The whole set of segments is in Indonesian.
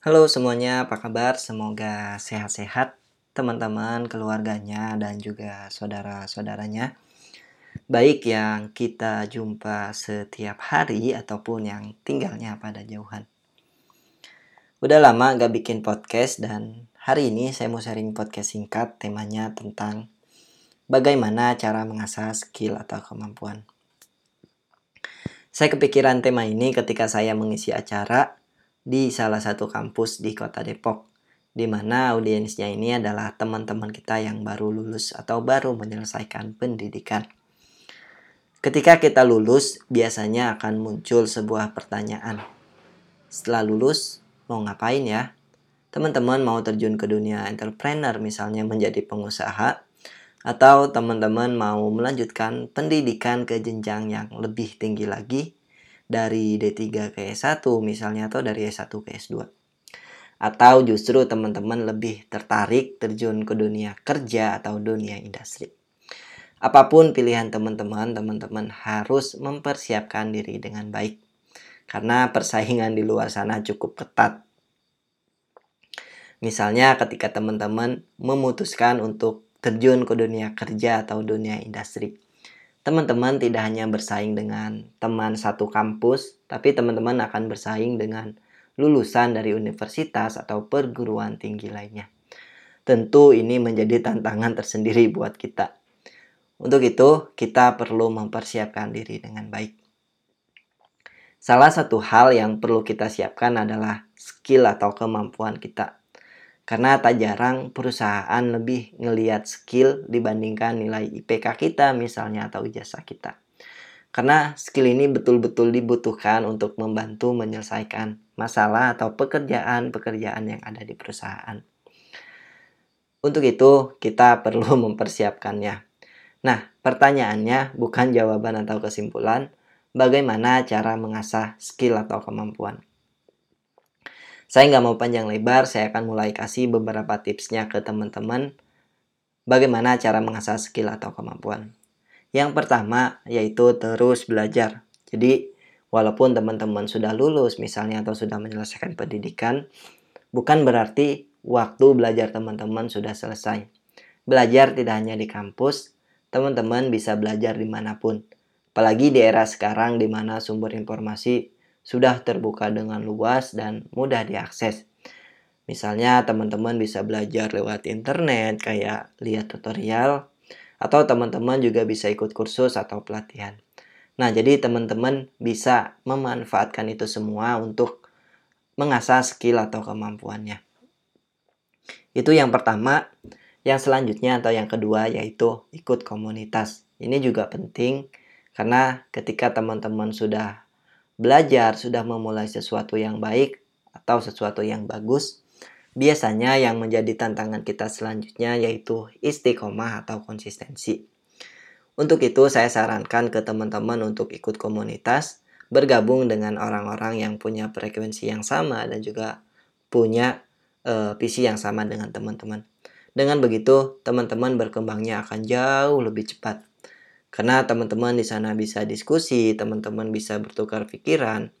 Halo semuanya, apa kabar? Semoga sehat-sehat teman-teman, keluarganya, dan juga saudara-saudaranya. Baik yang kita jumpa setiap hari ataupun yang tinggalnya pada jauhan. Udah lama gak bikin podcast dan hari ini saya mau sharing podcast singkat temanya tentang bagaimana cara mengasah skill atau kemampuan. Saya kepikiran tema ini ketika saya mengisi acara di salah satu kampus di kota Depok, di mana audiensnya ini adalah teman-teman kita yang baru lulus atau baru menyelesaikan pendidikan. Ketika kita lulus, biasanya akan muncul sebuah pertanyaan. Setelah lulus, mau ngapain ya? Teman-teman mau terjun ke dunia entrepreneur misalnya menjadi pengusaha, atau teman-teman mau melanjutkan pendidikan ke jenjang yang lebih tinggi lagi dari D3 ke S1 misalnya atau dari S1 ke S2. Atau justru teman-teman lebih tertarik terjun ke dunia kerja atau dunia industri. Apa pun pilihan teman-teman, teman-teman harus mempersiapkan diri dengan baik. Karena persaingan di luar sana cukup ketat. Misalnya ketika teman-teman memutuskan untuk terjun ke dunia kerja atau dunia industri teman-teman tidak hanya bersaing dengan teman satu kampus, tapi teman-teman akan bersaing dengan lulusan dari universitas atau perguruan tinggi lainnya. Tentu ini menjadi tantangan tersendiri buat kita. Untuk itu, kita perlu mempersiapkan diri dengan baik. Salah satu hal yang perlu kita siapkan adalah skill atau kemampuan kita karena tak jarang perusahaan lebih ngeliat skill dibandingkan nilai IPK kita misalnya atau ijazah kita. Karena skill ini betul-betul dibutuhkan untuk membantu menyelesaikan masalah atau pekerjaan-pekerjaan yang ada di perusahaan. Untuk itu, kita perlu mempersiapkannya. Nah, pertanyaannya bukan jawaban atau kesimpulan, bagaimana cara mengasah skill atau kemampuan. Saya nggak mau panjang lebar, saya akan mulai kasih beberapa tipsnya ke teman-teman bagaimana cara mengasah skill atau kemampuan. Yang pertama yaitu terus belajar. Jadi walaupun teman-teman sudah lulus misalnya atau sudah menyelesaikan pendidikan, bukan berarti waktu belajar teman-teman sudah selesai. Belajar tidak hanya di kampus, teman-teman bisa belajar di mana pun. Apalagi di era sekarang di mana sumber informasi sudah terbuka dengan luas dan mudah diakses. Misalnya teman-teman bisa belajar lewat internet kayak lihat tutorial atau teman-teman juga bisa ikut kursus atau pelatihan. Nah, jadi teman-teman bisa memanfaatkan itu semua untuk mengasah skill atau kemampuannya. Itu yang pertama. Yang selanjutnya atau yang kedua yaitu ikut komunitas. Ini juga penting karena ketika teman-teman sudah belajar sudah memulai sesuatu yang baik atau sesuatu yang bagus, biasanya yang menjadi tantangan kita selanjutnya yaitu istiqomah atau konsistensi. Untuk itu saya sarankan ke teman-teman untuk ikut komunitas, bergabung dengan orang-orang yang punya frekuensi yang sama dan juga punya uh, visi yang sama dengan teman-teman. Dengan begitu, teman-teman berkembangnya akan jauh lebih cepat. Karena teman-teman di sana bisa diskusi, teman-teman bisa bertukar pikiran,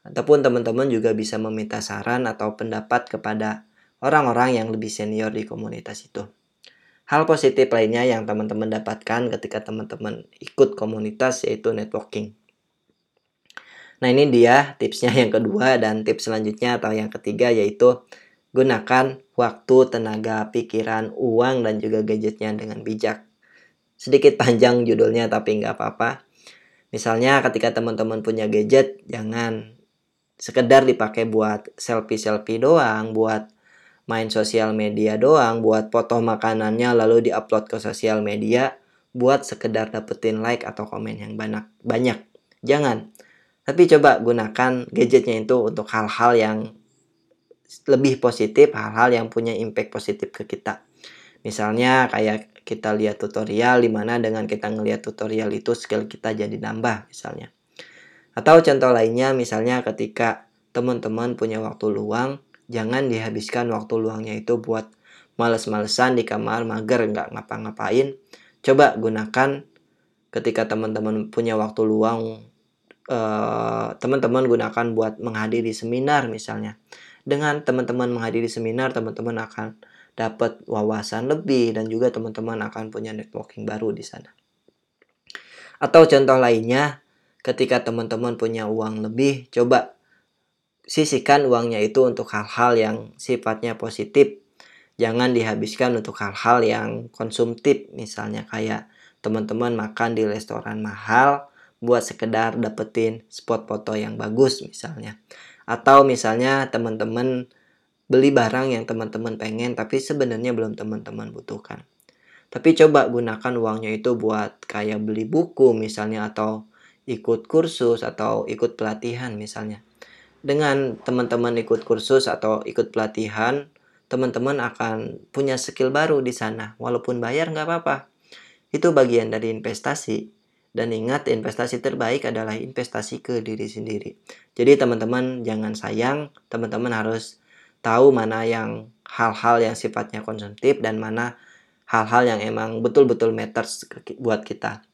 ataupun teman-teman juga bisa meminta saran atau pendapat kepada orang-orang yang lebih senior di komunitas itu. Hal positif lainnya yang teman-teman dapatkan ketika teman-teman ikut komunitas yaitu networking. Nah ini dia tipsnya yang kedua dan tips selanjutnya atau yang ketiga yaitu gunakan waktu, tenaga, pikiran, uang, dan juga gadgetnya dengan bijak sedikit panjang judulnya tapi nggak apa-apa. Misalnya ketika teman-teman punya gadget, jangan sekedar dipakai buat selfie-selfie doang, buat main sosial media doang, buat foto makanannya lalu diupload ke sosial media, buat sekedar dapetin like atau komen yang banyak. Banyak. Jangan. Tapi coba gunakan gadgetnya itu untuk hal-hal yang lebih positif, hal-hal yang punya impact positif ke kita. Misalnya kayak kita lihat tutorial di mana dengan kita ngelihat tutorial itu skill kita jadi nambah misalnya. Atau contoh lainnya misalnya ketika teman-teman punya waktu luang, jangan dihabiskan waktu luangnya itu buat males-malesan di kamar mager nggak ngapa-ngapain. Coba gunakan ketika teman-teman punya waktu luang eh, teman-teman gunakan buat menghadiri seminar misalnya dengan teman-teman menghadiri seminar, teman-teman akan dapat wawasan lebih dan juga teman-teman akan punya networking baru di sana. Atau contoh lainnya, ketika teman-teman punya uang lebih, coba sisihkan uangnya itu untuk hal-hal yang sifatnya positif. Jangan dihabiskan untuk hal-hal yang konsumtif, misalnya kayak teman-teman makan di restoran mahal buat sekedar dapetin spot foto yang bagus misalnya. Atau misalnya teman-teman beli barang yang teman-teman pengen tapi sebenarnya belum teman-teman butuhkan. Tapi coba gunakan uangnya itu buat kayak beli buku misalnya atau ikut kursus atau ikut pelatihan misalnya. Dengan teman-teman ikut kursus atau ikut pelatihan, teman-teman akan punya skill baru di sana. Walaupun bayar nggak apa-apa. Itu bagian dari investasi. Dan ingat investasi terbaik adalah investasi ke diri sendiri. Jadi teman-teman jangan sayang, teman-teman harus tahu mana yang hal-hal yang sifatnya konsumtif dan mana hal-hal yang emang betul-betul matters buat kita.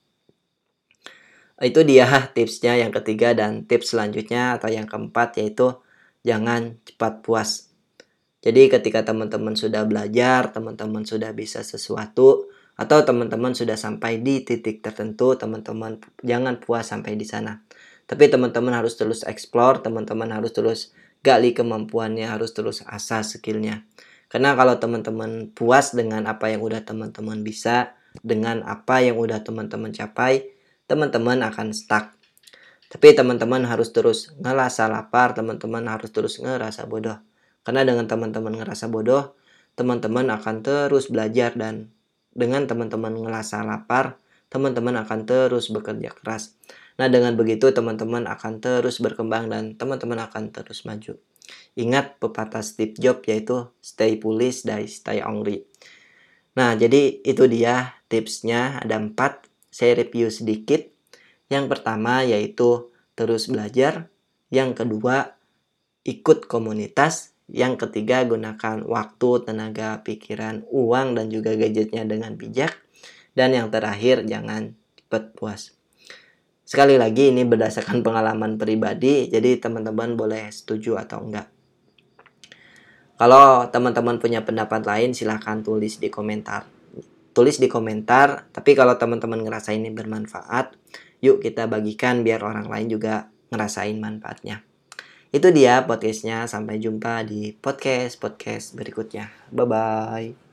Itu dia tipsnya yang ketiga dan tips selanjutnya atau yang keempat yaitu jangan cepat puas. Jadi ketika teman-teman sudah belajar, teman-teman sudah bisa sesuatu, atau teman-teman sudah sampai di titik tertentu, teman-teman jangan puas sampai di sana. Tapi teman-teman harus terus explore, teman-teman harus terus gali kemampuannya, harus terus asah skillnya. Karena kalau teman-teman puas dengan apa yang udah teman-teman bisa, dengan apa yang udah teman-teman capai, teman-teman akan stuck. Tapi teman-teman harus terus ngerasa lapar, teman-teman harus terus ngerasa bodoh. Karena dengan teman-teman ngerasa bodoh, teman-teman akan terus belajar dan dengan teman-teman ngerasa lapar, teman-teman akan terus bekerja keras. Nah, dengan begitu teman-teman akan terus berkembang dan teman-teman akan terus maju. Ingat pepatah Steve Jobs yaitu stay foolish, die stay hungry. Nah, jadi itu dia tipsnya ada empat. Saya review sedikit. Yang pertama yaitu terus belajar. Yang kedua, ikut komunitas. Yang ketiga, gunakan waktu, tenaga, pikiran, uang, dan juga gadgetnya dengan bijak. Dan yang terakhir, jangan cepat puas. Sekali lagi, ini berdasarkan pengalaman pribadi, jadi teman-teman boleh setuju atau enggak. Kalau teman-teman punya pendapat lain, silahkan tulis di komentar. Tulis di komentar, tapi kalau teman-teman ngerasa ini bermanfaat, yuk kita bagikan biar orang lain juga ngerasain manfaatnya. Itu dia podcastnya. Sampai jumpa di podcast-podcast berikutnya. Bye-bye.